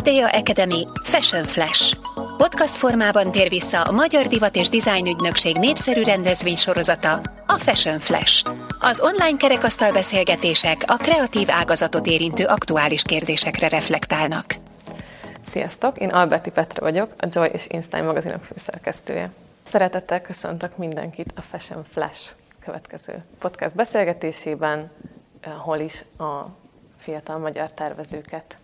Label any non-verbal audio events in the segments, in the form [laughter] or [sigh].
FTA Academy Fashion Flash. Podcast formában tér vissza a Magyar Divat és Design Ügynökség népszerű rendezvénysorozata, a Fashion Flash. Az online kerekasztal beszélgetések a kreatív ágazatot érintő aktuális kérdésekre reflektálnak. Sziasztok, én Alberti Petra vagyok, a Joy és Instein magazinok főszerkesztője. Szeretettel köszöntök mindenkit a Fashion Flash következő podcast beszélgetésében, hol is a fiatal magyar tervezőket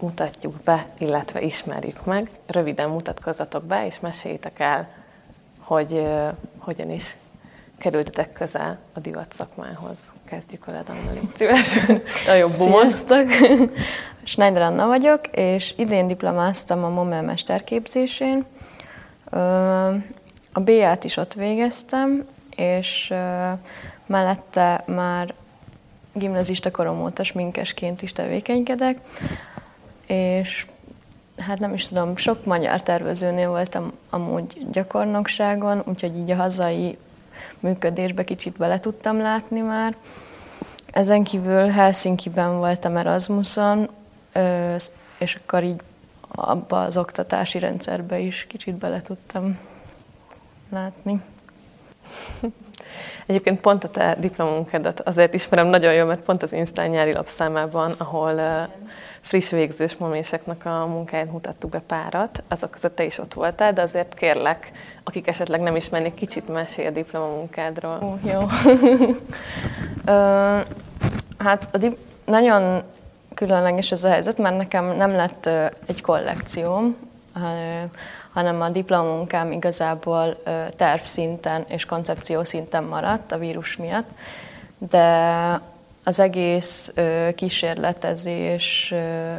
mutatjuk be, illetve ismerjük meg. Röviden mutatkozzatok be, és meséljétek el, hogy uh, hogyan is kerültetek közel a divat szakmához. Kezdjük veled, Anna, légy [laughs] szíves. Nagyon bumoztak. [laughs] Schneider Anna vagyok, és idén diplomáztam a MOMEL mesterképzésén. A B-ját is ott végeztem, és mellette már gimnazista korom óta sminkesként is tevékenykedek és hát nem is tudom, sok magyar tervezőnél voltam amúgy gyakornokságon, úgyhogy így a hazai működésbe kicsit bele tudtam látni már. Ezen kívül Helsinki-ben voltam Erasmuson, és akkor így abba az oktatási rendszerbe is kicsit bele tudtam látni. [laughs] Egyébként pont a te diplomunkádat azért ismerem nagyon jól, mert pont az Instán nyári lapszámában, ahol friss végzős moméseknek a munkáját mutattuk be párat, azok között te is ott voltál, de azért kérlek, akik esetleg nem ismernék, kicsit mesélj a diplomamunkádról. Ó, jó. [laughs] Hát a dip- nagyon különleges ez a helyzet, mert nekem nem lett egy kollekcióm, hanem a diplomunkám igazából tervszinten és koncepció szinten maradt a vírus miatt, de az egész kísérletezés,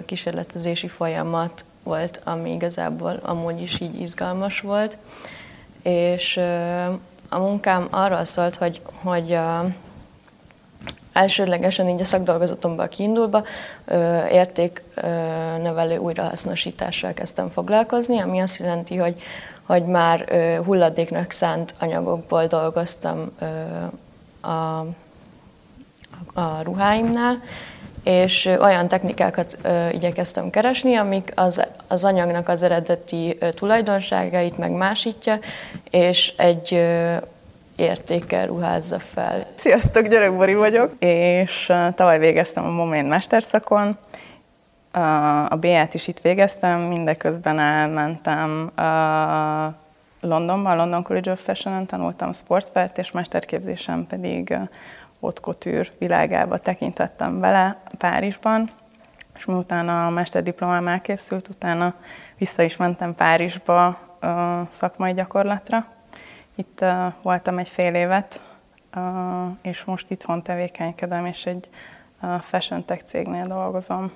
kísérletezési folyamat volt, ami igazából amúgy is így izgalmas volt, és a munkám arról szólt, hogy, hogy elsődlegesen így a szakdolgozatomban kiindulva értéknövelő újrahasznosítással kezdtem foglalkozni, ami azt jelenti, hogy, hogy már hulladéknak szánt anyagokból dolgoztam a a ruháimnál, és olyan technikákat ö, igyekeztem keresni, amik az, az anyagnak az eredeti ö, tulajdonságait megmásítja, és egy ö, értékkel ruházza fel. Sziasztok, Györök Bori vagyok, és tavaly végeztem a Momén mesterszakon. A B-t is itt végeztem, mindeközben elmentem Londonba, a London College of Fashion-on tanultam sportpert, és mesterképzésem pedig haute világába tekintettem bele Párizsban, és miután a mesterdiplomám elkészült, utána vissza is mentem Párizsba szakmai gyakorlatra. Itt voltam egy fél évet, és most itthon tevékenykedem, és egy fashion tech cégnél dolgozom.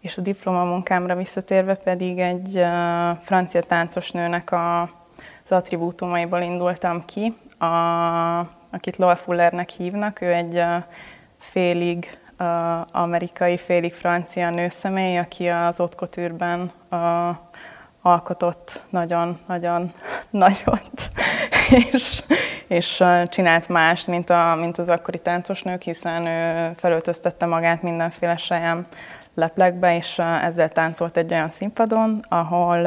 És a diplomamunkámra visszatérve pedig egy francia táncosnőnek a, az attribútumaiból indultam ki. A akit Loa Fullernek hívnak. Ő egy félig amerikai, félig francia nőszemély, aki az Ottkotűrben alkotott nagyon-nagyon nagyot, [laughs] és, és csinált más, mint, a, mint az akkori táncosnők, hiszen ő felöltöztette magát mindenféle sajem leplekbe, és ezzel táncolt egy olyan színpadon, ahol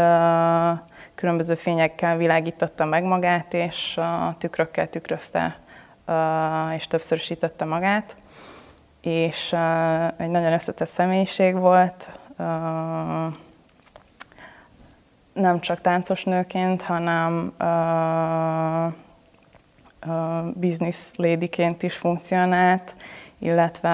különböző fényekkel világította meg magát, és a tükrökkel tükrözte és többszörösítette magát, és egy nagyon összetett személyiség volt, nem csak táncos nőként, hanem business ladyként is funkcionált, illetve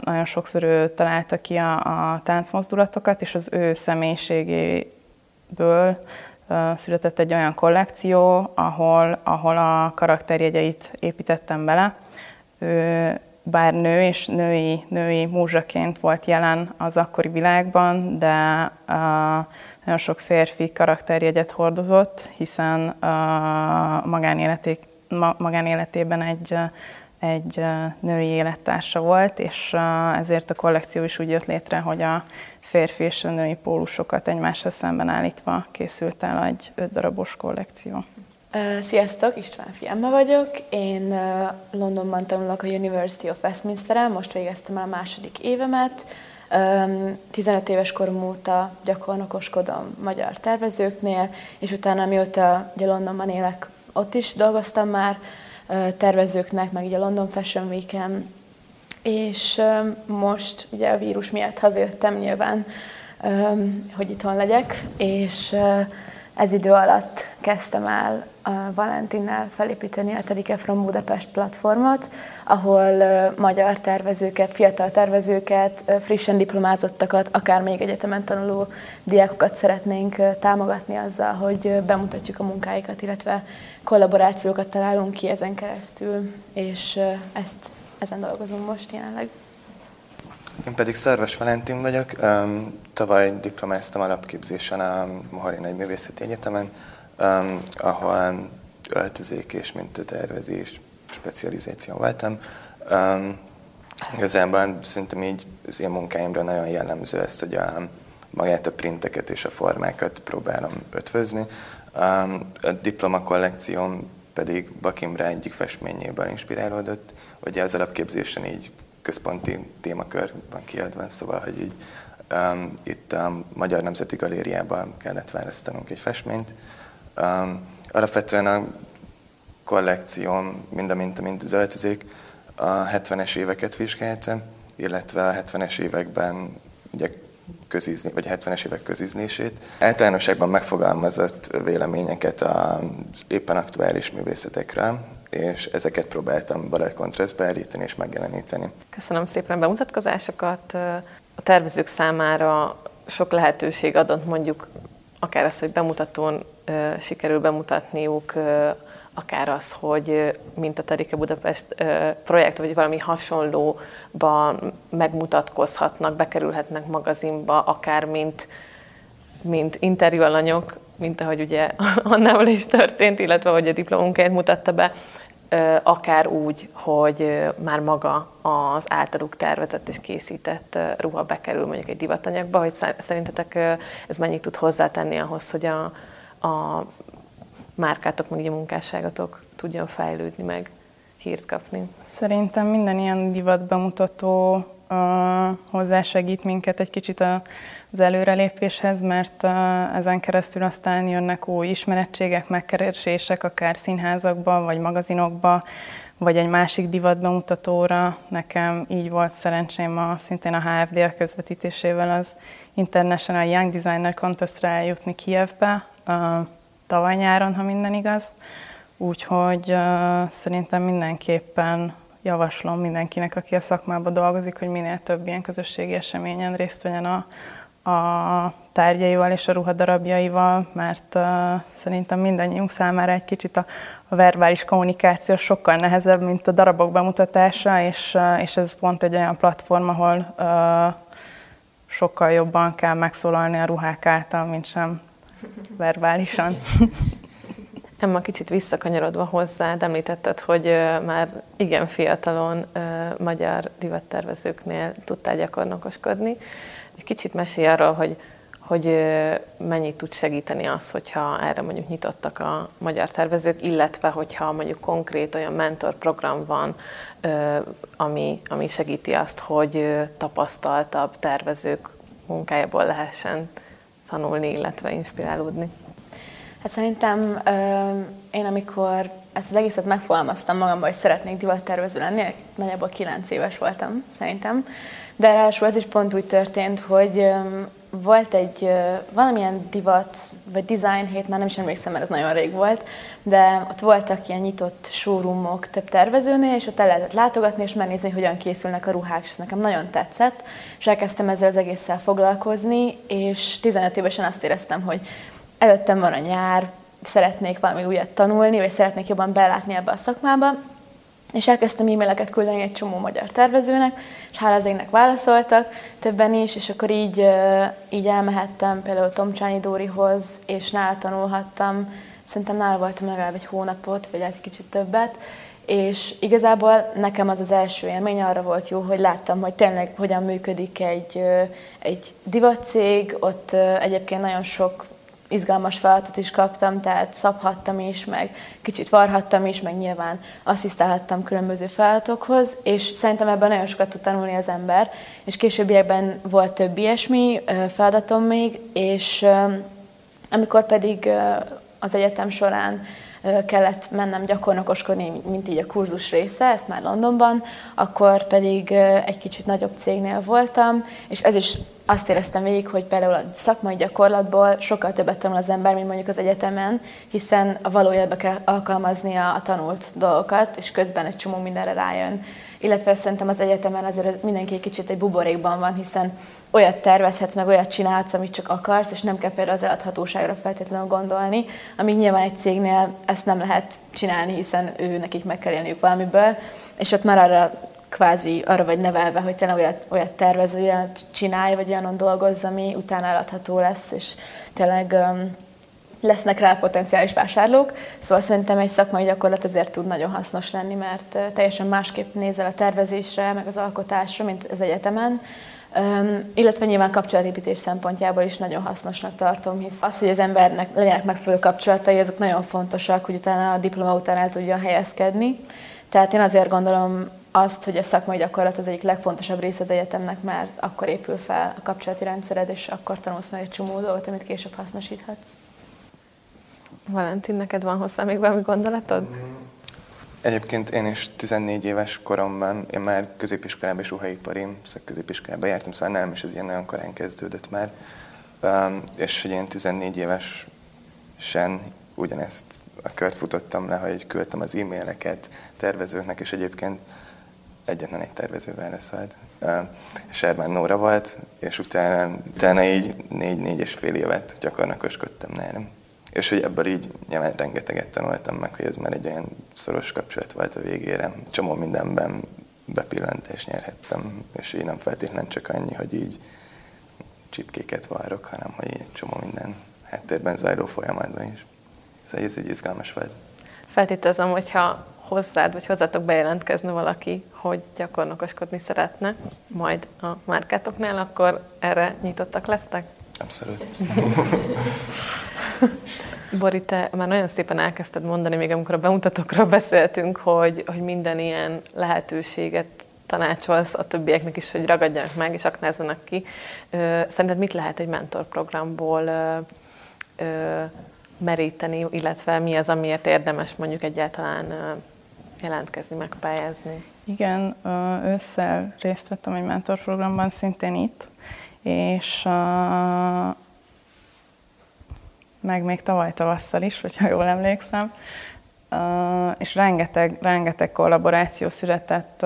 nagyon sokszor ő találta ki a, a táncmozdulatokat, és az ő személyiségéből született egy olyan kollekció, ahol, ahol a karakterjegyeit építettem bele. Ő bár nő és női, női múzsaként volt jelen az akkori világban, de uh, nagyon sok férfi karakterjegyet hordozott, hiszen uh, magánéleté, ma, magánéletében egy, egy női élettársa volt, és ezért a kollekció is úgy jött létre, hogy a férfi és a női pólusokat egymásra szemben állítva készült el egy öt darabos kollekció. Sziasztok, István Fiamma vagyok. Én Londonban tanulok a University of Westminster-en, most végeztem el a második évemet. 15 éves korom óta gyakornokoskodom magyar tervezőknél, és utána mióta ugye Londonban élek, ott is dolgoztam már tervezőknek, meg ugye London Fashion Week-en, és most ugye a vírus miatt hazajöttem nyilván, hogy itthon legyek, és ez idő alatt kezdtem el Valentinnel felépíteni a Terike from Budapest platformot, ahol magyar tervezőket, fiatal tervezőket, frissen diplomázottakat, akár még egyetemen tanuló diákokat szeretnénk támogatni azzal, hogy bemutatjuk a munkáikat, illetve kollaborációkat találunk ki ezen keresztül, és ezt, ezen dolgozunk most jelenleg. Én pedig Szerves Valentin vagyok. Tavaly diplomáztam alapképzésen a Moharin egy művészeti egyetemen, ahol öltözék és mintatervezés specializáció voltam. Igazából szerintem így az én munkáimra nagyon jellemző ez, hogy a, magát a printeket és a formákat próbálom ötvözni. A diploma kollekcióm pedig Bakimre egyik festményéből inspirálódott. Ugye az alapképzésen így központi témakör van kiadva, szóval, hogy így um, itt a Magyar Nemzeti Galériában kellett választanunk egy festményt. Um, alapvetően a kollekcióm, mind a mint, mint az öltözék, a 70-es éveket vizsgálta, illetve a 70-es években ugye közízni, vagy 70-es évek közíznését. Általánosságban megfogalmazott véleményeket az éppen aktuális művészetekről, és ezeket próbáltam valahogy kontrasztba állítani és megjeleníteni. Köszönöm szépen a bemutatkozásokat. A tervezők számára sok lehetőség adott mondjuk akár az, hogy bemutatón sikerül bemutatniuk, akár az, hogy mint a Terike Budapest projekt, vagy valami hasonlóban megmutatkozhatnak, bekerülhetnek magazinba, akár mint, mint interjúalanyok, mint ahogy ugye [laughs] Annával is történt, illetve hogy a diplomunkáját mutatta be, akár úgy, hogy már maga az általuk tervezett és készített ruha bekerül mondjuk egy divatanyagba, hogy szerintetek ez mennyit tud hozzátenni ahhoz, hogy a, a márkátok, meg a munkásságatok tudjon fejlődni, meg hírt kapni? Szerintem minden ilyen divat bemutató uh, hozzásegít minket egy kicsit a az előrelépéshez, mert ezen keresztül aztán jönnek új ismerettségek, megkeresések, akár színházakba, vagy magazinokba, vagy egy másik divatbemutatóra. Nekem így volt szerencsém a, szintén a HFD közvetítésével az International Young Designer Contestra eljutni Kievbe, tavaly nyáron, ha minden igaz. Úgyhogy szerintem mindenképpen javaslom mindenkinek, aki a szakmában dolgozik, hogy minél több ilyen közösségi eseményen részt vegyen a, a tárgyaival és a ruhadarabjaival, mert szerintem mindannyiunk számára egy kicsit a, a verbális kommunikáció sokkal nehezebb, mint a darabok bemutatása, és, és ez pont egy olyan platform, ahol sokkal jobban kell megszólalni a ruhák által, mint sem verbálisan. [laughs] Emma, kicsit visszakanyarodva hozzá, említetted, hogy már igen fiatalon magyar divattervezőknél tudtál gyakornokoskodni. Egy kicsit mesélj arról, hogy, hogy mennyit tud segíteni az, hogyha erre mondjuk nyitottak a magyar tervezők, illetve hogyha mondjuk konkrét olyan mentorprogram van, ami, ami segíti azt, hogy tapasztaltabb tervezők munkájából lehessen tanulni, illetve inspirálódni. Hát szerintem én amikor ezt az egészet megfogalmaztam magamban, hogy szeretnék divattervező lenni, nagyjából 9 éves voltam szerintem, de ráadásul ez is pont úgy történt, hogy volt egy valamilyen divat, vagy design hét, már nem is emlékszem, mert ez nagyon rég volt, de ott voltak ilyen nyitott showroomok több tervezőnél, és ott el lehetett látogatni, és megnézni, hogyan készülnek a ruhák, és ez nekem nagyon tetszett, és elkezdtem ezzel az egésszel foglalkozni, és 15 évesen azt éreztem, hogy előttem van a nyár, szeretnék valami újat tanulni, vagy szeretnék jobban belátni ebbe a szakmába, és elkezdtem e-maileket küldeni egy csomó magyar tervezőnek, és hála az égnek válaszoltak, többen is, és akkor így, így elmehettem például Tomcsányi Dórihoz, és nála tanulhattam, szerintem nála voltam legalább egy hónapot, vagy egy kicsit többet, és igazából nekem az az első élmény arra volt jó, hogy láttam, hogy tényleg hogyan működik egy, egy divatcég, ott egyébként nagyon sok izgalmas feladatot is kaptam, tehát szabhattam is, meg kicsit varhattam is, meg nyilván asszisztálhattam különböző feladatokhoz, és szerintem ebben nagyon sokat tud tanulni az ember, és későbbiekben volt több ilyesmi feladatom még, és amikor pedig az egyetem során kellett mennem gyakornokoskodni, mint így a kurzus része, ezt már Londonban, akkor pedig egy kicsit nagyobb cégnél voltam, és ez is azt éreztem végig, hogy például a szakmai gyakorlatból sokkal többet tanul az ember, mint mondjuk az egyetemen, hiszen a valójában kell alkalmaznia a tanult dolgokat, és közben egy csomó mindenre rájön. Illetve szerintem az egyetemen azért mindenki egy kicsit egy buborékban van, hiszen olyat tervezhetsz, meg olyat csinálsz, amit csak akarsz, és nem kell például az eladhatóságra feltétlenül gondolni, amíg nyilván egy cégnél ezt nem lehet csinálni, hiszen ő nekik meg kell élniük valamiből, és ott már arra kvázi arra vagy nevelve, hogy tényleg olyat, olyat tervez, olyat csinálj, vagy olyanon dolgozz, ami utána eladható lesz, és tényleg um, lesznek rá potenciális vásárlók. Szóval szerintem egy szakmai gyakorlat ezért tud nagyon hasznos lenni, mert teljesen másképp nézel a tervezésre, meg az alkotásra, mint az egyetemen. Um, illetve nyilván kapcsolatépítés szempontjából is nagyon hasznosnak tartom, hisz az, hogy az embernek legyenek megfelelő kapcsolatai, azok nagyon fontosak, hogy utána a diploma után el tudjon helyezkedni. Tehát én azért gondolom azt, hogy a szakmai gyakorlat az egyik legfontosabb része az egyetemnek, mert akkor épül fel a kapcsolati rendszered, és akkor tanulsz meg egy csomó dolgot, amit később hasznosíthatsz. Valentin, neked van hozzá még valami gondolatod? Egyébként én is 14 éves koromban, én már középiskolában és ruhaipari szakközépiskolában jártam, szóval nem is ez ilyen nagyon korán kezdődött már. Um, és hogy én 14 évesen ugyanezt a kört futottam le, hogy küldtem az e-maileket tervezőknek, és egyébként egyetlen egy tervező válaszolt. Sermán Nóra volt, és utána, utána így négy-négy és fél évet gyakornokoskodtam nálam. És hogy ebből így nyilván rengeteget tanultam meg, hogy ez már egy olyan szoros kapcsolat volt a végére. Csomó mindenben bepillantást nyerhettem, és így nem feltétlenül csak annyi, hogy így csipkéket várok, hanem hogy egy csomó minden háttérben zajló folyamatban is. Szóval ez egy izgalmas volt. Feltételezem, hogyha hozzád, vagy hozzátok bejelentkezne valaki, hogy gyakornokoskodni szeretne, majd a márkátoknál, akkor erre nyitottak lesztek? Abszolút. [laughs] Bori, te már nagyon szépen elkezdted mondani, még amikor a bemutatókról beszéltünk, hogy, hogy minden ilyen lehetőséget tanácsolsz a többieknek is, hogy ragadjanak meg és aknázzanak ki. Szerinted mit lehet egy mentorprogramból meríteni, illetve mi az, amiért érdemes mondjuk egyáltalán jelentkezni, megpályázni? Igen, ősszel részt vettem egy mentorprogramban, szintén itt, és meg még tavaly tavasszal is, hogyha jól emlékszem, és rengeteg, rengeteg kollaboráció született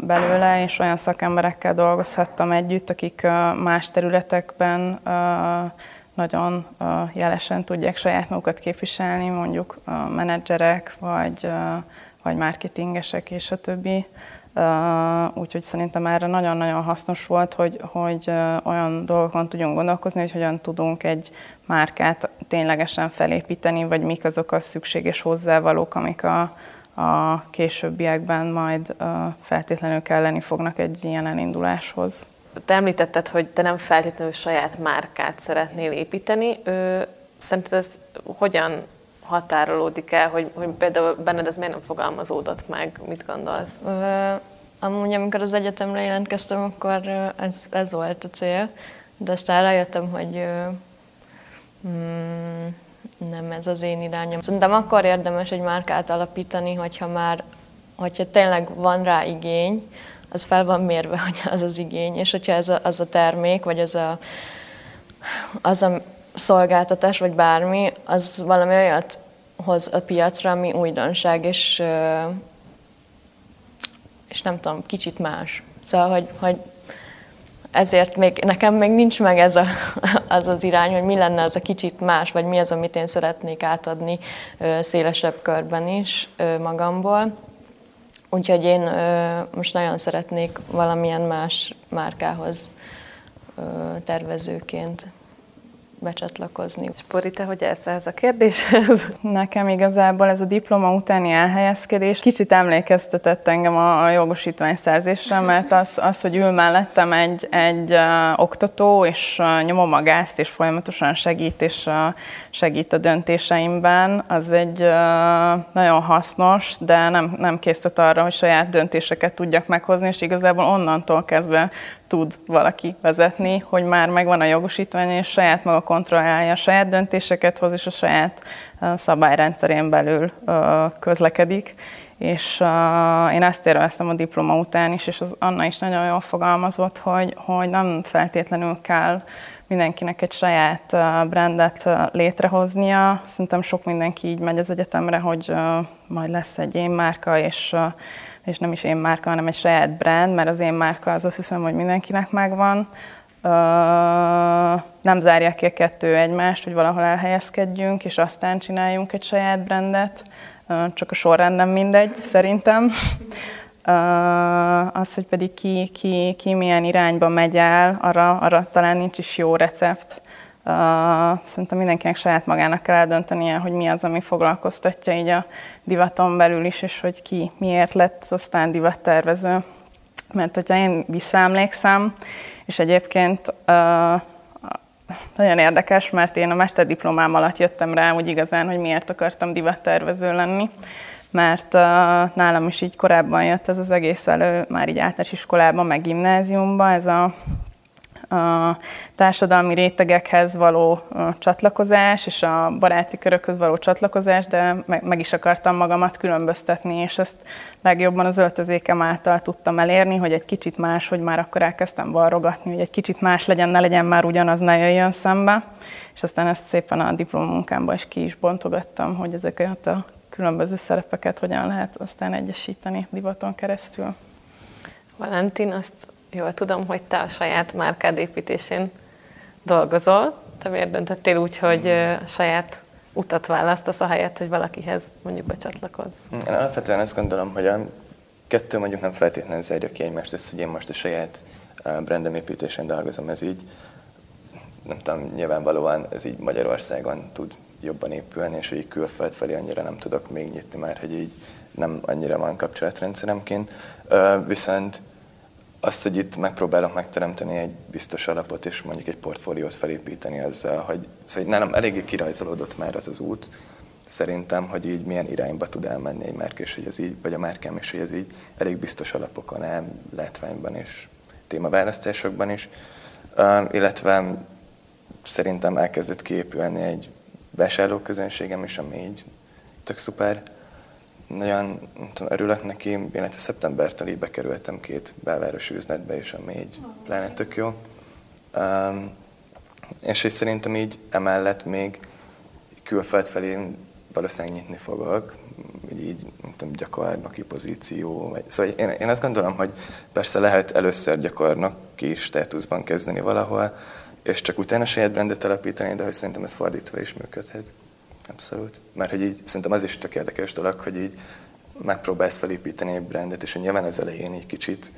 belőle, és olyan szakemberekkel dolgozhattam együtt, akik más területekben nagyon jelesen tudják saját magukat képviselni, mondjuk menedzserek, vagy vagy marketingesek és a többi. Úgyhogy szerintem erre nagyon-nagyon hasznos volt, hogy, hogy olyan dolgokon tudjunk gondolkozni, hogy hogyan tudunk egy márkát ténylegesen felépíteni, vagy mik azok a szükséges hozzávalók, amik a, a későbbiekben majd feltétlenül kelleni fognak egy ilyen elinduláshoz. Te említetted, hogy te nem feltétlenül saját márkát szeretnél építeni. Szerinted ez hogyan határolódik el, hogy, hogy például benned ez miért nem fogalmazódott meg? Mit gondolsz? Amúgy, amikor az egyetemre jelentkeztem, akkor ez, ez volt a cél, de aztán rájöttem, hogy mm, nem ez az én irányom. Szerintem akkor érdemes egy márkát alapítani, hogyha már, hogyha tényleg van rá igény, az fel van mérve, [laughs] hogy az az igény, és hogyha ez a, az a termék, vagy az a, az a szolgáltatás, vagy bármi, az valami olyat hoz a piacra, ami újdonság, és, és nem tudom, kicsit más. Szóval, hogy, hogy ezért még, nekem még nincs meg ez a, [laughs] az az irány, hogy mi lenne az a kicsit más, vagy mi az, amit én szeretnék átadni szélesebb körben is magamból. Úgyhogy én most nagyon szeretnék valamilyen más márkához tervezőként becsatlakozni. Spori, te hogy ez ez a kérdéshez? Nekem igazából ez a diploma utáni elhelyezkedés kicsit emlékeztetett engem a, a jogosítványszerzésre, mert az, az, hogy ül mellettem egy, egy uh, oktató, és uh, nyomom a gázt, és folyamatosan segít, és uh, segít a döntéseimben, az egy uh, nagyon hasznos, de nem, nem készített arra, hogy saját döntéseket tudjak meghozni, és igazából onnantól kezdve tud valaki vezetni, hogy már megvan a jogosítvány, és saját maga kontrollálja a saját döntéseket hoz, és a saját szabályrendszerén belül közlekedik. És én ezt érveztem a diploma után is, és az Anna is nagyon jól fogalmazott, hogy, hogy nem feltétlenül kell mindenkinek egy saját brandet létrehoznia. Szerintem sok mindenki így megy az egyetemre, hogy majd lesz egy én márka, és és nem is én márka, hanem egy saját brand, mert az én márka az azt hiszem, hogy mindenkinek megvan. Nem zárja ki a kettő egymást, hogy valahol elhelyezkedjünk, és aztán csináljunk egy saját brandet. Csak a sorrend nem mindegy, szerintem. Az, hogy pedig ki, ki, ki milyen irányba megy el, arra, arra talán nincs is jó recept. Szerintem mindenkinek saját magának kell eldöntenie, hogy mi az, ami foglalkoztatja így a divaton belül is, és hogy ki miért lett aztán divattervező. Mert hogyha én visszaemlékszem, és egyébként nagyon érdekes, mert én a mesterdiplomám alatt jöttem rá, hogy igazán, hogy miért akartam divattervező lenni mert uh, nálam is így korábban jött ez az egész elő, már így általános iskolában, meg gimnáziumban, ez a a társadalmi rétegekhez való csatlakozás és a baráti körökhöz való csatlakozás, de meg, is akartam magamat különböztetni, és ezt legjobban az öltözékem által tudtam elérni, hogy egy kicsit más, hogy már akkor elkezdtem varrogatni, hogy egy kicsit más legyen, ne legyen már ugyanaz, ne jöjjön szembe. És aztán ezt szépen a diplomunkámban is ki is bontogattam, hogy ezeket a különböző szerepeket hogyan lehet aztán egyesíteni divaton keresztül. Valentin, azt jól tudom, hogy te a saját márkád építésén dolgozol. Te miért döntöttél úgy, hogy a saját utat választasz, helyet, hogy valakihez mondjuk becsatlakozz? Én alapvetően azt gondolom, hogy a kettő mondjuk nem feltétlenül zárja ki egymást, ezt, hogy én most a saját brandem építésen dolgozom, ez így, nem tudom, nyilvánvalóan ez így Magyarországon tud jobban épülni, és hogy így külföld felé annyira nem tudok még nyitni már, hogy így nem annyira van kapcsolatrendszeremként. Viszont azt, hogy itt megpróbálok megteremteni egy biztos alapot, és mondjuk egy portfóliót felépíteni azzal, hogy szóval nálam eléggé kirajzolódott már az az út, szerintem, hogy így milyen irányba tud elmenni egy márka, és hogy ez így, vagy a márkám, és hogy ez így elég biztos alapokon áll, látványban és témaválasztásokban is, uh, illetve szerintem elkezdett kiépülni egy vásárlóközönségem is, ami így tök szuper, nagyon tudom, örülök neki, illetve szeptembertől így bekerültem két belvárosi üzletbe, és ami így pláne tök jó. Um, és hogy szerintem így emellett még külföld felé valószínűleg nyitni fogok, így nem tudom, gyakornoki pozíció. Vagy, szóval én, én azt gondolom, hogy persze lehet először gyakornoki státuszban kezdeni valahol, és csak utána saját brandet alapítani, de hogy szerintem ez fordítva is működhet. Abszolút. Mert hogy így szerintem az is tök érdekes dolog, hogy így megpróbálsz felépíteni egy brandet, és hogy nyilván az elején egy kicsit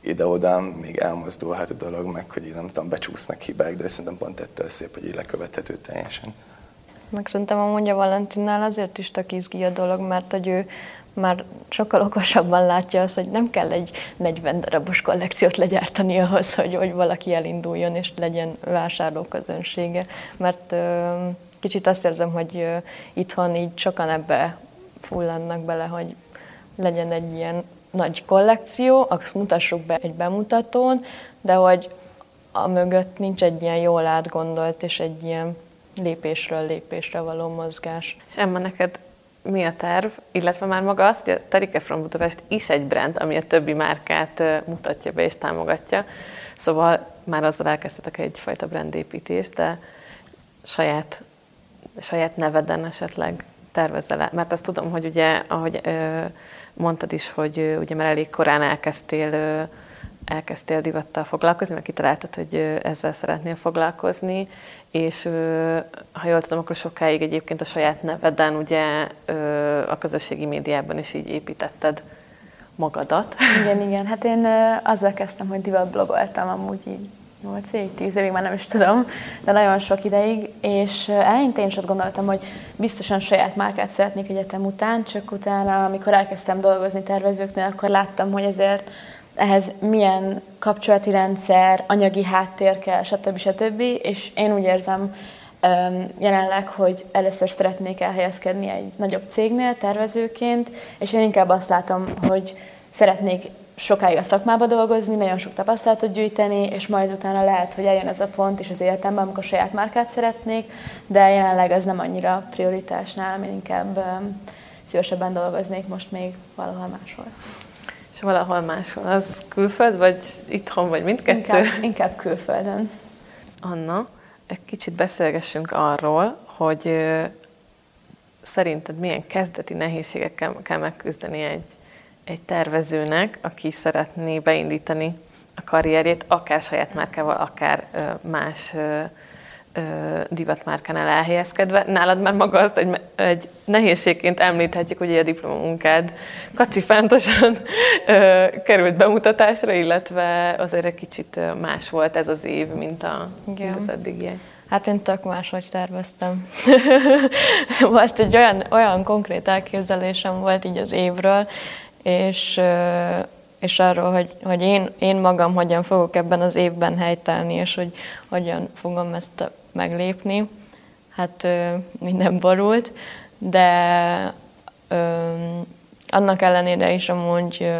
ide-oda még elmozdulhat a dolog, meg hogy így nem tudom, becsúsznak hibák, de szerintem pont ettől szép, hogy így lekövethető teljesen. Meg szerintem amúgy a Valentinnál azért is tök izgi a dolog, mert hogy ő már sokkal okosabban látja azt, hogy nem kell egy 40 darabos kollekciót legyártani ahhoz, hogy, hogy valaki elinduljon és legyen vásárlóközönsége. Mert kicsit azt érzem, hogy itthon így sokan ebbe fulladnak bele, hogy legyen egy ilyen nagy kollekció, azt mutassuk be egy bemutatón, de hogy a mögött nincs egy ilyen jól átgondolt és egy ilyen lépésről lépésre való mozgás. És Emma, neked mi a terv, illetve már maga az, hogy a Terike from Budapest is egy brand, ami a többi márkát mutatja be és támogatja, szóval már azzal elkezdtetek egyfajta brandépítést, de saját saját neveden esetleg tervezel -e? Mert azt tudom, hogy ugye, ahogy mondtad is, hogy ugye már elég korán elkezdtél, elkezdtél divattal foglalkozni, mert kitaláltad, hogy ezzel szeretnél foglalkozni, és ha jól tudom, akkor sokáig egyébként a saját neveden ugye a közösségi médiában is így építetted magadat. Igen, igen. Hát én azzal kezdtem, hogy divat blogoltam amúgy így 8 évig, 10 évig, már nem is tudom, de nagyon sok ideig, és eleinte én is azt gondoltam, hogy biztosan saját márkát szeretnék egyetem után, csak utána, amikor elkezdtem dolgozni tervezőknél, akkor láttam, hogy ezért ehhez milyen kapcsolati rendszer, anyagi háttér kell, stb. stb. És én úgy érzem jelenleg, hogy először szeretnék elhelyezkedni egy nagyobb cégnél tervezőként, és én inkább azt látom, hogy szeretnék sokáig a szakmába dolgozni, nagyon sok tapasztalatot gyűjteni, és majd utána lehet, hogy eljön ez a pont is az életemben, amikor saját márkát szeretnék, de jelenleg ez nem annyira prioritás nálam, én inkább szívesebben dolgoznék most még valahol máshol. És valahol máshol, az külföld, vagy itthon, vagy mindkettő? Inkább, inkább külföldön. Anna, egy kicsit beszélgessünk arról, hogy szerinted milyen kezdeti nehézségekkel kell megküzdeni egy egy tervezőnek, aki szeretné beindítani a karrierjét, akár saját márkával, akár más divatmárkánál elhelyezkedve. Nálad már maga azt egy, egy nehézségként említhetjük, hogy a diplomunkád kacifántosan ö, került bemutatásra, illetve azért egy kicsit más volt ez az év, mint, a, mint az eddigiek. Hát én tök máshogy terveztem. [laughs] volt egy olyan, olyan konkrét elképzelésem volt így az évről, és, és arról, hogy, hogy én, én magam hogyan fogok ebben az évben helytelni, és hogy hogyan fogom ezt meglépni. Hát minden borult, de annak ellenére is amúgy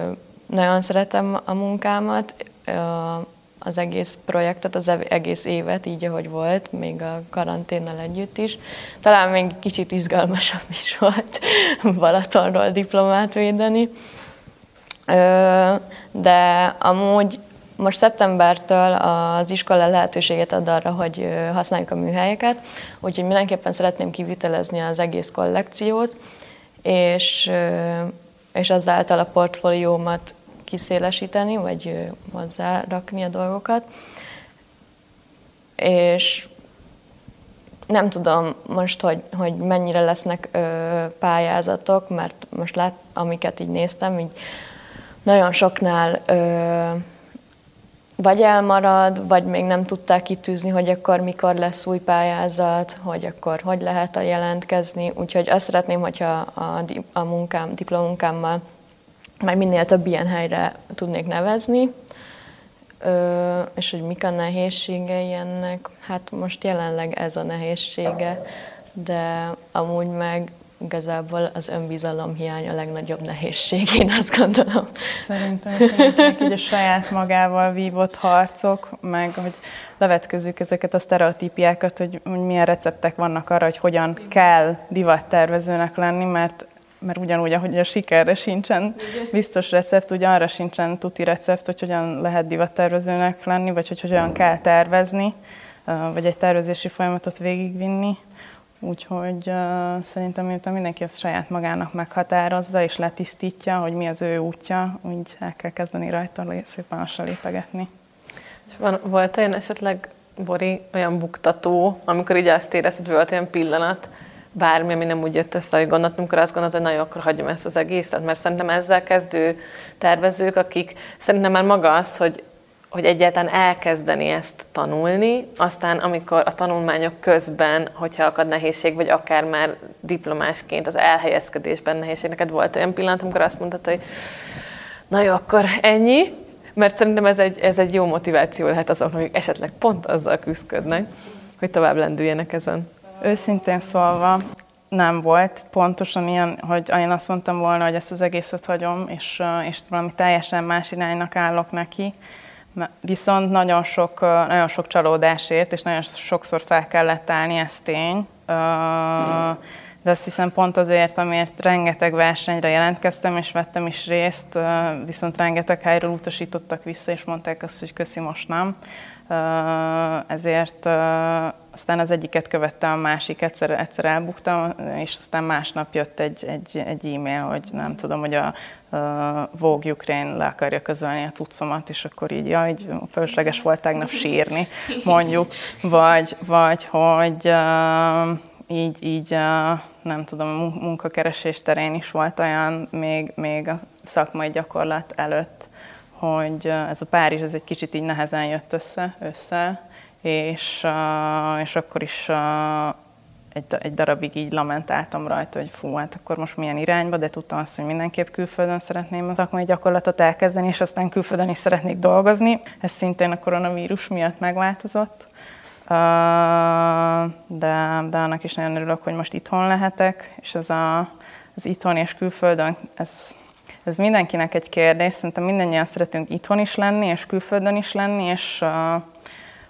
nagyon szeretem a munkámat, az egész projektet, az egész évet, így ahogy volt, még a karanténnal együtt is. Talán még kicsit izgalmasabb [laughs] is volt Balatonról diplomát védeni. De amúgy most szeptembertől az iskola lehetőséget ad arra, hogy használjuk a műhelyeket, úgyhogy mindenképpen szeretném kivitelezni az egész kollekciót, és, és ezáltal a portfóliómat kiszélesíteni, vagy hozzárakni a dolgokat. És nem tudom most, hogy, hogy mennyire lesznek ö, pályázatok, mert most lát, amiket így néztem, így nagyon soknál ö, vagy elmarad, vagy még nem tudták kitűzni, hogy akkor mikor lesz új pályázat, hogy akkor hogy lehet a jelentkezni. Úgyhogy azt szeretném, hogyha a, a munkám, diplomunkámmal már minél több ilyen helyre tudnék nevezni, Ö, és hogy mik a nehézségei ennek, hát most jelenleg ez a nehézsége, de amúgy meg igazából az önbizalom hiány a legnagyobb nehézség, én azt gondolom. Szerintem így a saját magával vívott harcok, meg hogy levetközzük ezeket a sztereotípiákat, hogy, hogy milyen receptek vannak arra, hogy hogyan kell divattervezőnek lenni, mert mert ugyanúgy, ahogy a sikerre sincsen biztos recept, ugye arra sincsen tuti recept, hogy hogyan lehet divattervezőnek lenni, vagy hogy hogyan kell tervezni, vagy egy tervezési folyamatot végigvinni. Úgyhogy uh, szerintem miután mindenki ezt saját magának meghatározza és letisztítja, hogy mi az ő útja, úgy el kell kezdeni rajta szépen lassan lépegetni. És van, volt olyan esetleg, Bori, olyan buktató, amikor így azt érezted, hogy volt olyan pillanat, bármi, ami nem úgy jött össze, hogy gondoltam, amikor azt gondoltad, hogy na jó, akkor hagyjam ezt az egészet, mert szerintem ezzel kezdő tervezők, akik szerintem már maga az, hogy hogy egyáltalán elkezdeni ezt tanulni, aztán amikor a tanulmányok közben, hogyha akad nehézség, vagy akár már diplomásként az elhelyezkedésben nehézség, neked volt olyan pillanat, amikor azt mondtad, hogy na jó, akkor ennyi, mert szerintem ez egy, ez egy jó motiváció lehet azoknak, akik esetleg pont azzal küzdködnek, hogy tovább lendüljenek ezen. Őszintén szólva, nem volt pontosan ilyen, hogy én azt mondtam volna, hogy ezt az egészet hagyom, és, és valami teljesen más iránynak állok neki. Viszont nagyon sok, nagyon sok csalódásért, és nagyon sokszor fel kellett állni, ez tény. De azt hiszem pont azért, amiért rengeteg versenyre jelentkeztem, és vettem is részt, viszont rengeteg helyről utasítottak vissza, és mondták azt, hogy köszi, most nem. Ezért aztán az egyiket követtem, a másik egyszer, egyszer elbuktam, és aztán másnap jött egy, egy, egy e-mail, hogy nem tudom, hogy a, a Vogue Ukraine le akarja közölni a cuccomat, és akkor így, ja, így fölösleges volt tegnap sírni, mondjuk, vagy, vagy hogy így, így nem tudom, a munkakeresés terén is volt olyan, még, még a szakmai gyakorlat előtt, hogy ez a Párizs ez egy kicsit így nehezen jött össze, össze és, és akkor is egy, egy darabig így lamentáltam rajta, hogy fú, hát akkor most milyen irányba, de tudtam azt, hogy mindenképp külföldön szeretném a szakmai gyakorlatot elkezdeni, és aztán külföldön is szeretnék dolgozni. Ez szintén a koronavírus miatt megváltozott. De, de annak is nagyon örülök, hogy most itthon lehetek, és ez a, az itthon és külföldön, ez, ez mindenkinek egy kérdés. Szerintem mindannyian szeretünk itthon is lenni, és külföldön is lenni, és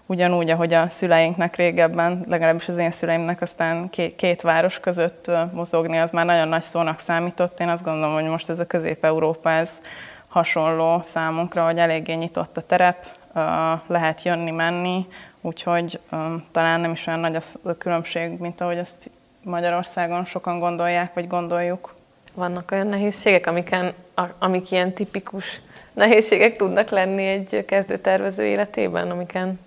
ugyanúgy, ahogy a szüleinknek régebben, legalábbis az én szüleimnek aztán két, két város között mozogni, az már nagyon nagy szónak számított. Én azt gondolom, hogy most ez a Közép-Európa, ez hasonló számunkra, hogy eléggé nyitott a terep, lehet jönni-menni, úgyhogy talán nem is olyan nagy a különbség, mint ahogy azt Magyarországon sokan gondolják, vagy gondoljuk. Vannak olyan nehézségek, amiken, amik ilyen tipikus nehézségek tudnak lenni egy kezdőtervező életében, amiken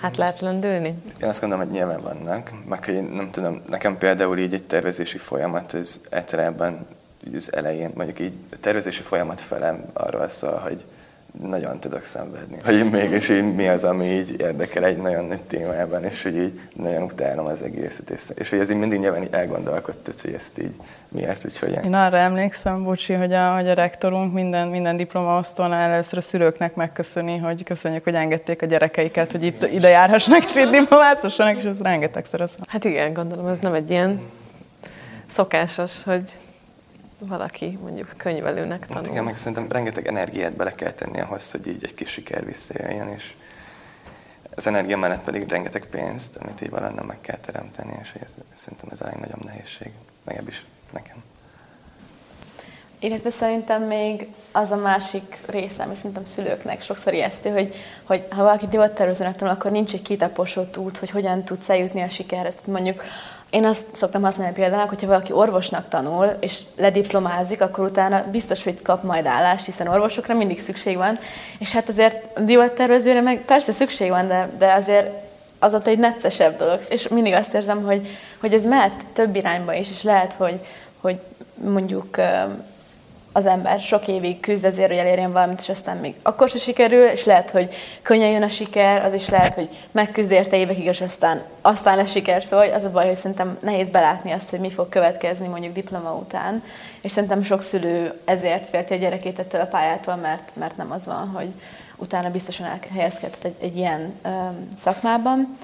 Hát lehet lendülni? Én azt gondolom, hogy nyilván vannak, meg hogy én nem tudom, nekem például így egy tervezési folyamat, ez egyszerűen az elején, mondjuk így a tervezési folyamat felem arról szól, hogy nagyon tudok szenvedni. Hogy mégis így mi az, ami így érdekel egy nagyon nagy témában, és hogy így nagyon utálom az egészet. És, és hogy ez így mindig nyilván így elgondolkodtat, hogy ezt így miért, úgyhogy... Én arra emlékszem, Bocsi, hogy a, hogy a rektorunk minden, minden diplomaosztónál először a szülőknek megköszöni, hogy köszönjük, hogy engedték a gyerekeiket, hogy itt ide járhassanak, és itt diplomázhassanak, és ez rengetegszer az. Hát igen, gondolom, ez nem egy ilyen szokásos, hogy valaki mondjuk könyvelőnek tanul. Hát igen, meg szerintem rengeteg energiát bele kell tenni ahhoz, hogy így egy kis siker visszajöjjön, és az energia mellett pedig rengeteg pénzt, amit így valahonnan meg kell teremteni, és ez, szerintem ez a legnagyobb nehézség, meg is nekem. Illetve szerintem még az a másik része, ami szerintem szülőknek sokszor ijesztő, hogy, hogy ha valaki divattervezőnek tanul, akkor nincs egy kitaposott út, hogy hogyan tudsz eljutni a sikerhez. Tehát mondjuk én azt szoktam használni például, hogyha valaki orvosnak tanul, és lediplomázik, akkor utána biztos, hogy kap majd állást, hiszen orvosokra mindig szükség van. És hát azért divattervezőre meg persze szükség van, de, de azért az ott egy neccesebb dolog. És mindig azt érzem, hogy, hogy ez mehet több irányba is, és lehet, hogy, hogy mondjuk az ember sok évig küzd azért, hogy elérjen valamit, és aztán még akkor se sikerül, és lehet, hogy könnyen jön a siker, az is lehet, hogy megküzd érte évekig, és aztán, aztán lesz siker. Szóval az a baj, hogy szerintem nehéz belátni azt, hogy mi fog következni mondjuk diploma után, és szerintem sok szülő ezért félti a gyerekét ettől a pályától, mert, mert nem az van, hogy utána biztosan elhelyezkedhet egy, egy ilyen ö, szakmában.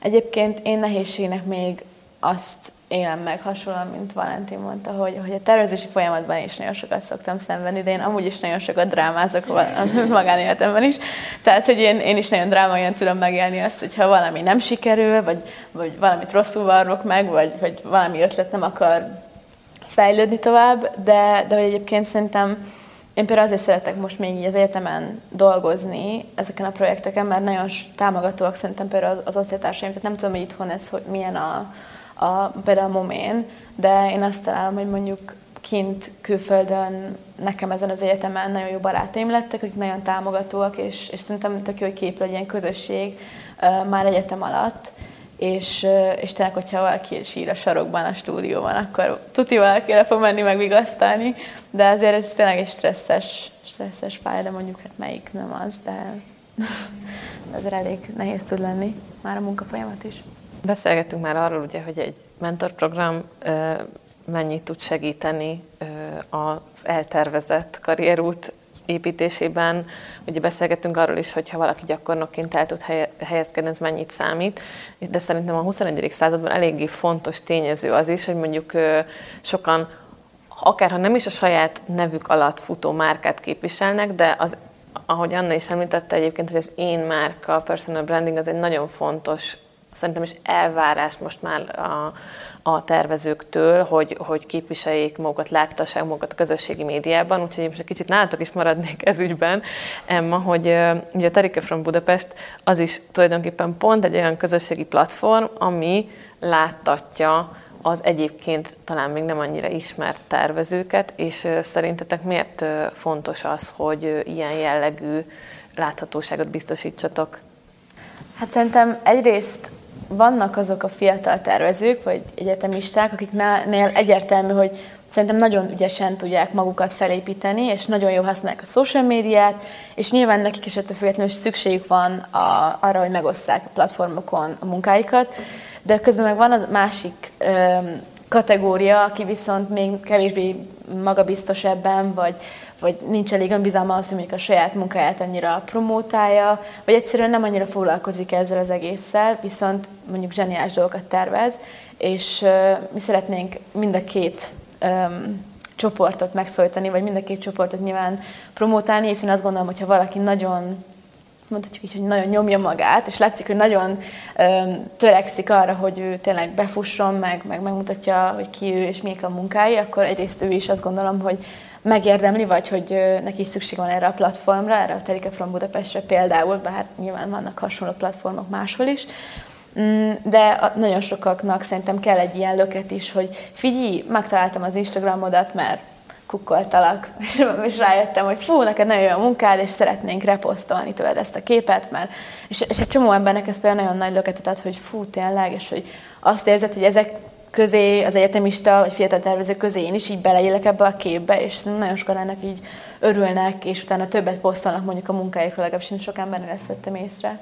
Egyébként én nehézségnek még azt élem meg hasonlóan, mint Valentin mondta, hogy, hogy a tervezési folyamatban is nagyon sokat szoktam szenvedni, de én amúgy is nagyon sokat drámázok [laughs] magánéletemben is. Tehát, hogy én, én is nagyon drámaian tudom megélni azt, hogyha valami nem sikerül, vagy, vagy valamit rosszul varrok meg, vagy, vagy valami ötlet nem akar fejlődni tovább, de, de hogy egyébként szerintem én például azért szeretek most még így az egyetemen dolgozni ezeken a projekteken, mert nagyon támogatóak szerintem például az osztálytársaim, tehát nem tudom, hogy itthon ez hogy milyen a, a, például a momén, de én azt találom, hogy mondjuk kint külföldön nekem ezen az egyetemen nagyon jó barátaim lettek, akik nagyon támogatóak, és, és szerintem tök jó, hogy képül egy ilyen közösség uh, már egyetem alatt, és, uh, és tényleg, hogyha valaki sír a sarokban, a stúdióban, akkor tuti valakire fog menni megvigasztalni, de azért ez tényleg egy stresszes, stresszes pálya, de mondjuk hát melyik nem az, de [laughs] ez elég nehéz tud lenni már a munkafolyamat is. Beszélgettünk már arról, ugye, hogy egy mentorprogram mennyit tud segíteni az eltervezett karrierút építésében. Ugye beszélgettünk arról is, hogy ha valaki gyakornokként el tud helyezkedni, ez mennyit számít. De szerintem a 21. században eléggé fontos tényező az is, hogy mondjuk sokan akárha nem is a saját nevük alatt futó márkát képviselnek, de az ahogy Anna is említette egyébként, hogy az én márka, a personal branding, az egy nagyon fontos szerintem is elvárás most már a, a tervezőktől, hogy, hogy képviseljék magukat, láttassák magukat a közösségi médiában, úgyhogy most egy kicsit nálatok is maradnék ez ügyben, Emma, hogy ugye a Terike from Budapest az is tulajdonképpen pont egy olyan közösségi platform, ami láttatja az egyébként talán még nem annyira ismert tervezőket, és szerintetek miért fontos az, hogy ilyen jellegű láthatóságot biztosítsatok? Hát szerintem egyrészt vannak azok a fiatal tervezők, vagy egyetemisták, akiknél egyértelmű, hogy szerintem nagyon ügyesen tudják magukat felépíteni, és nagyon jó használják a social médiát, és nyilván nekik is ettől függetlenül szükségük van a, arra, hogy megosszák a platformokon a munkáikat, de közben meg van az másik öm, kategória, aki viszont még kevésbé magabiztos ebben, vagy, vagy nincs elég önbizalma az, hogy a saját munkáját annyira promótálja, vagy egyszerűen nem annyira foglalkozik ezzel az egésszel, viszont mondjuk zseniális dolgokat tervez, és mi szeretnénk mind a két um, csoportot megszólítani, vagy mind a két csoportot nyilván promotálni, hiszen azt gondolom, hogy ha valaki nagyon mondhatjuk így, hogy nagyon nyomja magát, és látszik, hogy nagyon öm, törekszik arra, hogy ő tényleg befusson, meg, meg megmutatja, hogy ki ő és miek a munkái, akkor egyrészt ő is azt gondolom, hogy megérdemli, vagy hogy ö, neki is szükség van erre a platformra, erre a Terike from Budapestre például, bár nyilván vannak hasonló platformok máshol is, de nagyon sokaknak szerintem kell egy ilyen löket is, hogy figyelj, megtaláltam az Instagramodat, mert kukkoltalak, [laughs] és rájöttem, hogy fú, neked nagyon jó a munkád, és szeretnénk reposztolni tőled ezt a képet, mert, és, és egy csomó embernek ez például nagyon nagy löketet ad, hogy fú, tényleg, és hogy azt érzed, hogy ezek közé, az egyetemista vagy fiatal tervező közé én is így beleélek ebbe a képbe, és nagyon sokan ennek így örülnek, és utána többet posztolnak mondjuk a munkáikról, legalábbis én sok embernél ezt vettem észre.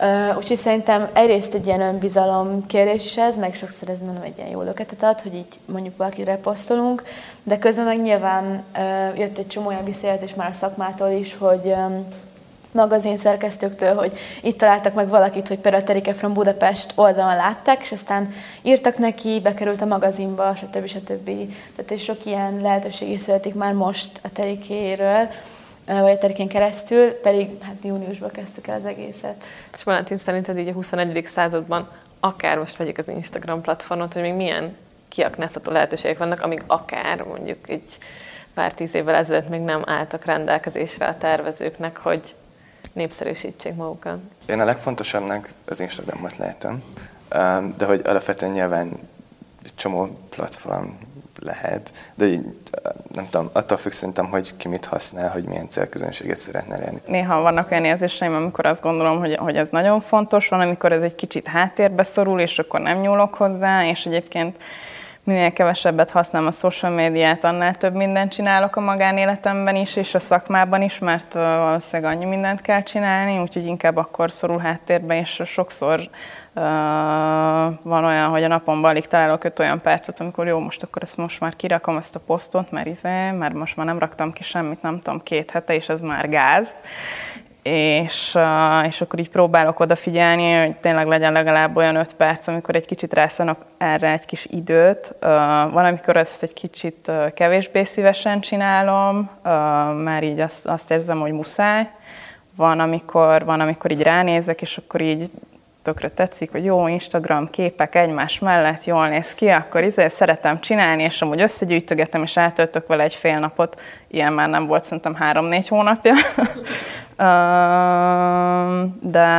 Uh, úgyhogy szerintem egyrészt egy ilyen önbizalom kérdés is ez, meg sokszor ez mondom egy ilyen jó löketet ad, hogy így mondjuk valakire posztolunk, de közben meg nyilván uh, jött egy csomó olyan visszajelzés már a szakmától is, hogy um, magazin szerkesztőktől, hogy itt találtak meg valakit, hogy például Terike from Budapest oldalon látták, és aztán írtak neki, bekerült a magazinba, stb. stb. Tehát sok ilyen lehetőség is születik már most a Terikéről, vagy a terikén keresztül, pedig hát júniusban kezdtük el az egészet. És Valentin szerinted így a 21. században akár most vegyük az Instagram platformot, hogy még milyen kiaknázható lehetőségek vannak, amik akár mondjuk egy pár tíz évvel ezelőtt még nem álltak rendelkezésre a tervezőknek, hogy népszerűsítsék magukat. Én a legfontosabbnak az Instagramot látom, de hogy alapvetően nyilván egy csomó platform lehet, de így, nem tudom, attól függ szerintem, hogy ki mit használ, hogy milyen célközönséget szeretne elérni. Néha vannak olyan érzéseim, amikor azt gondolom, hogy, hogy ez nagyon fontos, van, amikor ez egy kicsit háttérbe szorul, és akkor nem nyúlok hozzá, és egyébként minél kevesebbet használom a social médiát, annál több mindent csinálok a magánéletemben is, és a szakmában is, mert valószínűleg annyi mindent kell csinálni, úgyhogy inkább akkor szorul háttérbe, és sokszor uh, van olyan, hogy a napomban alig találok öt olyan percet, amikor jó, most akkor ezt most már kirakom ezt a posztot, mert, izé, mert most már nem raktam ki semmit, nem tudom, két hete, és ez már gáz és, és akkor így próbálok odafigyelni, hogy tényleg legyen legalább olyan öt perc, amikor egy kicsit rászánok erre egy kis időt. Van, amikor ezt egy kicsit kevésbé szívesen csinálom, már így azt, azt érzem, hogy muszáj. Van amikor, van, amikor így ránézek, és akkor így tökre tetszik, hogy jó Instagram képek egymás mellett, jól néz ki, akkor izé szeretem csinálni, és amúgy összegyűjtögetem, és eltöltök vele egy fél napot. Ilyen már nem volt szerintem három-négy hónapja. [laughs] de,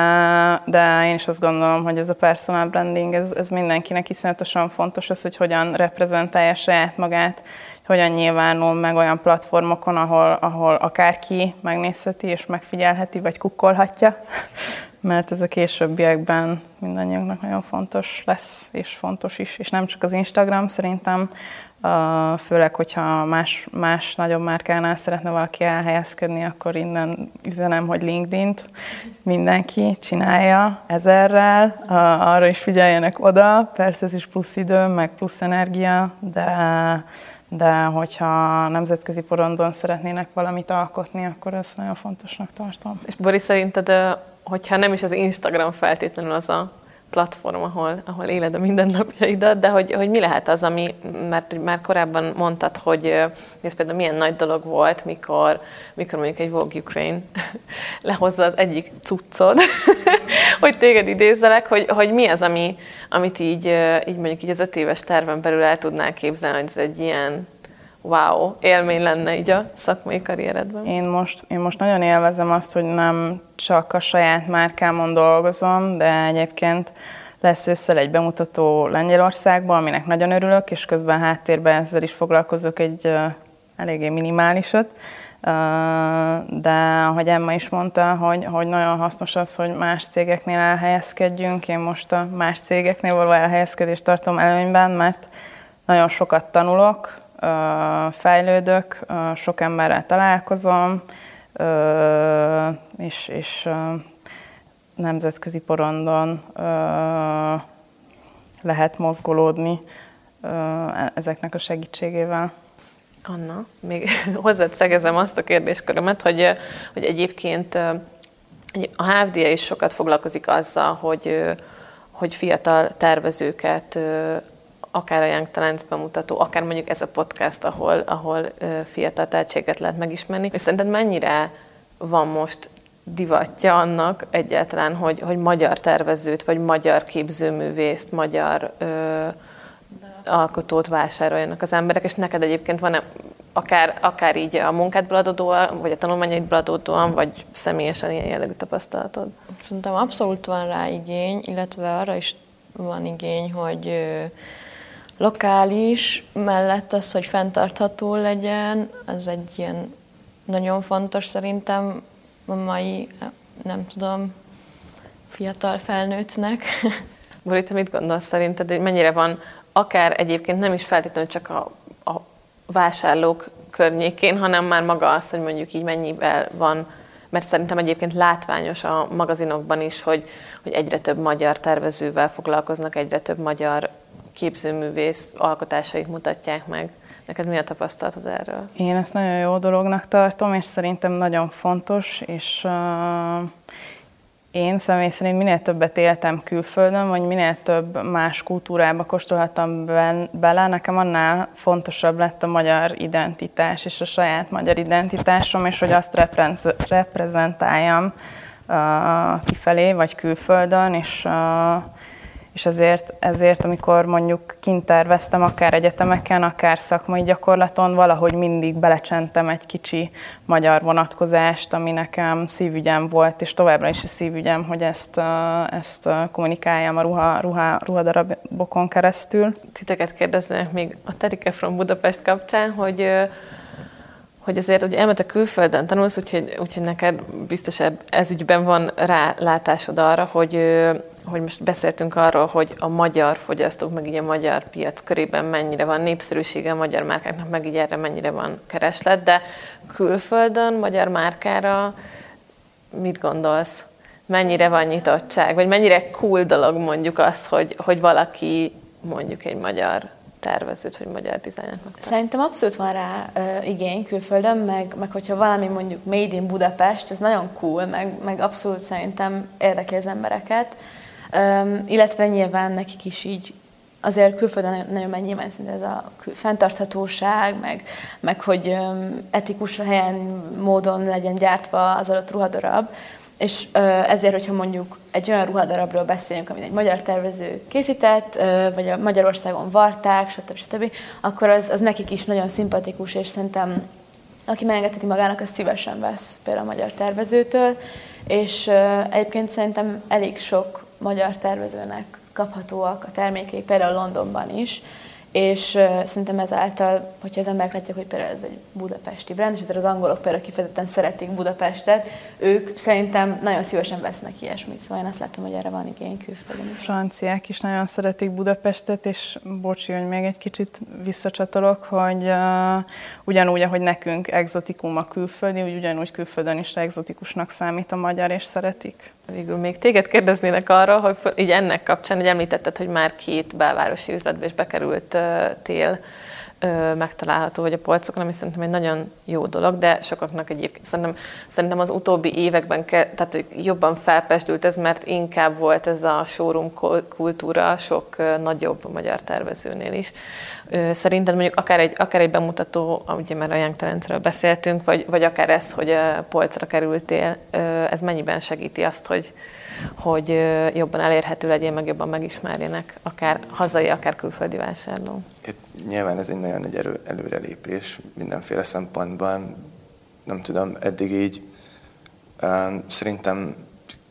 de én is azt gondolom, hogy ez a personal branding, ez, ez mindenkinek iszonyatosan fontos, az, hogy hogyan reprezentálja saját magát, hogyan nyilvánul meg olyan platformokon, ahol, ahol akárki megnézheti és megfigyelheti, vagy kukkolhatja, mert ez a későbbiekben mindannyiunknak nagyon fontos lesz, és fontos is, és nem csak az Instagram, szerintem főleg, hogyha más, más nagyobb márkánál szeretne valaki elhelyezkedni, akkor innen üzenem, hogy LinkedIn-t mindenki csinálja ezerrel, arra is figyeljenek oda, persze ez is plusz idő, meg plusz energia, de, de hogyha nemzetközi porondon szeretnének valamit alkotni, akkor ezt nagyon fontosnak tartom. És Boris, szerinted, hogyha nem is az Instagram feltétlenül az a platform, ahol, ahol éled a mindennapjaidat, de hogy, hogy mi lehet az, ami, mert már korábban mondtad, hogy ez például milyen nagy dolog volt, mikor, mikor mondjuk egy Vogue Ukraine [laughs] lehozza az egyik cuccod, [laughs] hogy téged idézelek, hogy, hogy mi az, ami, amit így, így mondjuk így az öt éves terven belül el tudnál képzelni, hogy ez egy ilyen wow, élmény lenne így a szakmai karrieredben? Én most, én most nagyon élvezem azt, hogy nem csak a saját márkámon dolgozom, de egyébként lesz össze egy bemutató Lengyelországban, aminek nagyon örülök, és közben háttérben ezzel is foglalkozok egy eléggé minimálisat. De ahogy Emma is mondta, hogy, hogy nagyon hasznos az, hogy más cégeknél elhelyezkedjünk. Én most a más cégeknél való elhelyezkedést tartom előnyben, mert nagyon sokat tanulok, fejlődök, sok emberrel találkozom, és, és nemzetközi porondon lehet mozgolódni ezeknek a segítségével. Anna, még [laughs] hozzád szegezem azt a kérdéskörömet, hogy, hogy egyébként a HFDA is sokat foglalkozik azzal, hogy, hogy fiatal tervezőket akár a Young Talents bemutató, akár mondjuk ez a podcast, ahol, ahol fiatal tehetséget lehet megismerni. És szerinted mennyire van most divatja annak egyáltalán, hogy, hogy magyar tervezőt, vagy magyar képzőművészt, magyar ö, alkotót vásároljanak az emberek, és neked egyébként van-e akár, akár így a munkádból adódóan, vagy a tanulmányaidból adódóan, vagy személyesen ilyen jellegű tapasztalatod? Szerintem abszolút van rá igény, illetve arra is van igény, hogy lokális, mellett az, hogy fenntartható legyen, az egy ilyen nagyon fontos szerintem a mai, nem tudom, fiatal felnőttnek. [laughs] Bori, mit gondolsz szerinted, hogy mennyire van akár egyébként nem is feltétlenül csak a, a vásárlók környékén, hanem már maga az, hogy mondjuk így mennyivel van, mert szerintem egyébként látványos a magazinokban is, hogy, hogy egyre több magyar tervezővel foglalkoznak, egyre több magyar képzőművész alkotásait mutatják meg. Neked mi a tapasztalatod erről? Én ezt nagyon jó dolognak tartom, és szerintem nagyon fontos, és uh, én személy szerint minél többet éltem külföldön, vagy minél több más kultúrába kóstolhattam bele, nekem annál fontosabb lett a magyar identitás, és a saját magyar identitásom, és hogy azt reprezentáljam uh, kifelé, vagy külföldön, és uh, és ezért, ezért, amikor mondjuk kint terveztem, akár egyetemeken, akár szakmai gyakorlaton, valahogy mindig belecsentem egy kicsi magyar vonatkozást, ami nekem szívügyem volt, és továbbra is a szívügyem, hogy ezt, ezt kommunikáljam a ruha, ruha, ruhadarabokon keresztül. Titeket kérdeznek még a Terike from Budapest kapcsán, hogy hogy azért hogy elmetek külföldön tanulsz, úgyhogy, úgyhogy neked biztos ez ügyben van rálátásod arra, hogy hogy most beszéltünk arról, hogy a magyar fogyasztók, meg így a magyar piac körében mennyire van népszerűsége a magyar márkáknak, meg így erre mennyire van kereslet, de külföldön magyar márkára mit gondolsz? Mennyire van nyitottság? Vagy mennyire cool dolog mondjuk az, hogy, hogy valaki mondjuk egy magyar tervezőt, hogy magyar dizájnert Szerintem abszolút van rá uh, igény külföldön, meg, meg hogyha valami mondjuk made in Budapest, ez nagyon cool, meg, meg abszolút szerintem érdekli az embereket. Um, illetve nyilván nekik is így azért külföldön nagyon megy nyilván szinte ez a fenntarthatóság, meg, meg hogy um, etikus helyen, módon legyen gyártva az adott ruhadarab. És ezért, hogyha mondjuk egy olyan ruhadarabról beszélünk, amit egy magyar tervező készített, vagy a Magyarországon varták, stb. stb., akkor az, az nekik is nagyon szimpatikus, és szerintem aki megengedheti magának, az szívesen vesz például a magyar tervezőtől, és egyébként szerintem elég sok magyar tervezőnek kaphatóak a termékeik, például Londonban is, és szerintem ezáltal, hogyha az emberek látják, hogy például ez egy budapesti brand, és ezért az angolok például kifejezetten szeretik Budapestet, ők szerintem nagyon szívesen vesznek ilyesmit, szóval én azt látom, hogy erre van igény külföldön. Franciák is nagyon szeretik Budapestet, és bocsi, hogy még egy kicsit visszacsatolok, hogy ugyanúgy, ahogy nekünk exotikum a külföldi, úgy ugyanúgy külföldön is exotikusnak számít a magyar, és szeretik. Végül még téged kérdeznének arra, hogy így ennek kapcsán, hogy említetted, hogy már két belvárosi üzletbe is bekerült tél megtalálható, hogy a polcokon, ami szerintem egy nagyon jó dolog, de sokaknak egyébként szerintem, szerintem az utóbbi években ke, tehát jobban felpesdült ez, mert inkább volt ez a showroom kultúra sok nagyobb magyar tervezőnél is. Szerinted mondjuk akár egy, akár egy bemutató, ugye már a Young Talentről beszéltünk, vagy, vagy akár ez, hogy polcra kerültél, ez mennyiben segíti azt, hogy, hogy jobban elérhető legyen, meg jobban megismerjenek, akár hazai, akár külföldi vásárló. Itt nyilván ez egy nagyon nagy erő, előrelépés mindenféle szempontban. Nem tudom, eddig így um, szerintem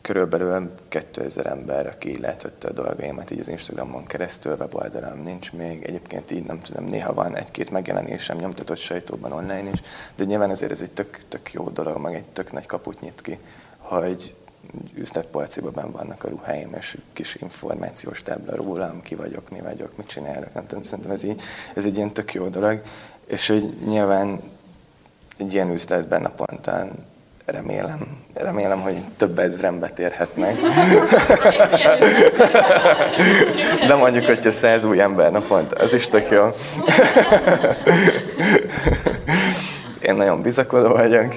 körülbelül 2000 ember, aki látotta a dolgaimat így az Instagramon keresztül, weboldalam nincs még. Egyébként így nem tudom, néha van egy-két megjelenésem nyomtatott sajtóban online is, de nyilván ezért ez egy tök, tök jó dolog, meg egy tök nagy kaput nyit ki, hogy üzletpolciban benn vannak a ruháim, és kis információs tábla rólam, ki vagyok, mi vagyok, mit csinálok, nem tudom, szerintem ez, így, ez egy ilyen tök jó dolog, és hogy nyilván egy ilyen üzletben napontán remélem, remélem, hogy több ezren betérhetnek. De mondjuk, hogyha száz új ember naponta, az is tök jó. Én nagyon bizakodó vagyok.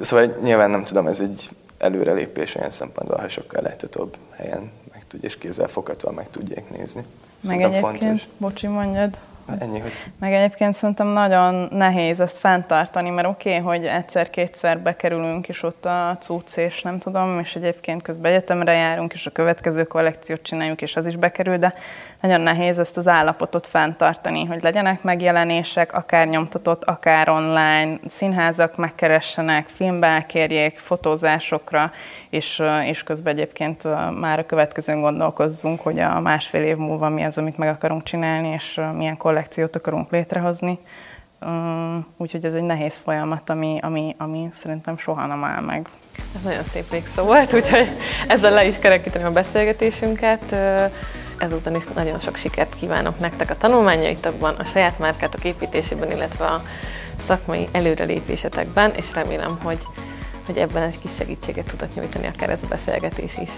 Szóval nyilván nem tudom, ez egy előrelépés olyan szempontból, ha sokkal láthatóbb helyen meg tudja, és kézzel foghatóan meg tudják nézni. Meg egyébként, fontos. bocsi, mondjad. Ennyi, hogy... Meg egyébként szerintem nagyon nehéz ezt fenntartani, mert oké, okay, hogy egyszer-kétszer bekerülünk, és ott a cucc, és nem tudom, és egyébként közben egyetemre járunk, és a következő kollekciót csináljuk, és az is bekerül, de nagyon nehéz ezt az állapotot fenntartani, hogy legyenek megjelenések, akár nyomtatott, akár online, színházak megkeressenek, filmbe kérjék, fotózásokra, és, és közben egyébként már a következőn gondolkozzunk, hogy a másfél év múlva mi az, amit meg akarunk csinálni, és milyen kollekciót akarunk létrehozni. Úgyhogy ez egy nehéz folyamat, ami, ami, ami szerintem soha nem áll meg. Ez nagyon szép végszó volt, úgyhogy ezzel le is kerekíteném a beszélgetésünket. Ezúton is nagyon sok sikert kívánok nektek a tanulmányaitokban, a saját márkátok építésében, illetve a szakmai előrelépésetekben, és remélem, hogy, hogy ebben egy kis segítséget tudott nyújtani akár ez a beszélgetés is.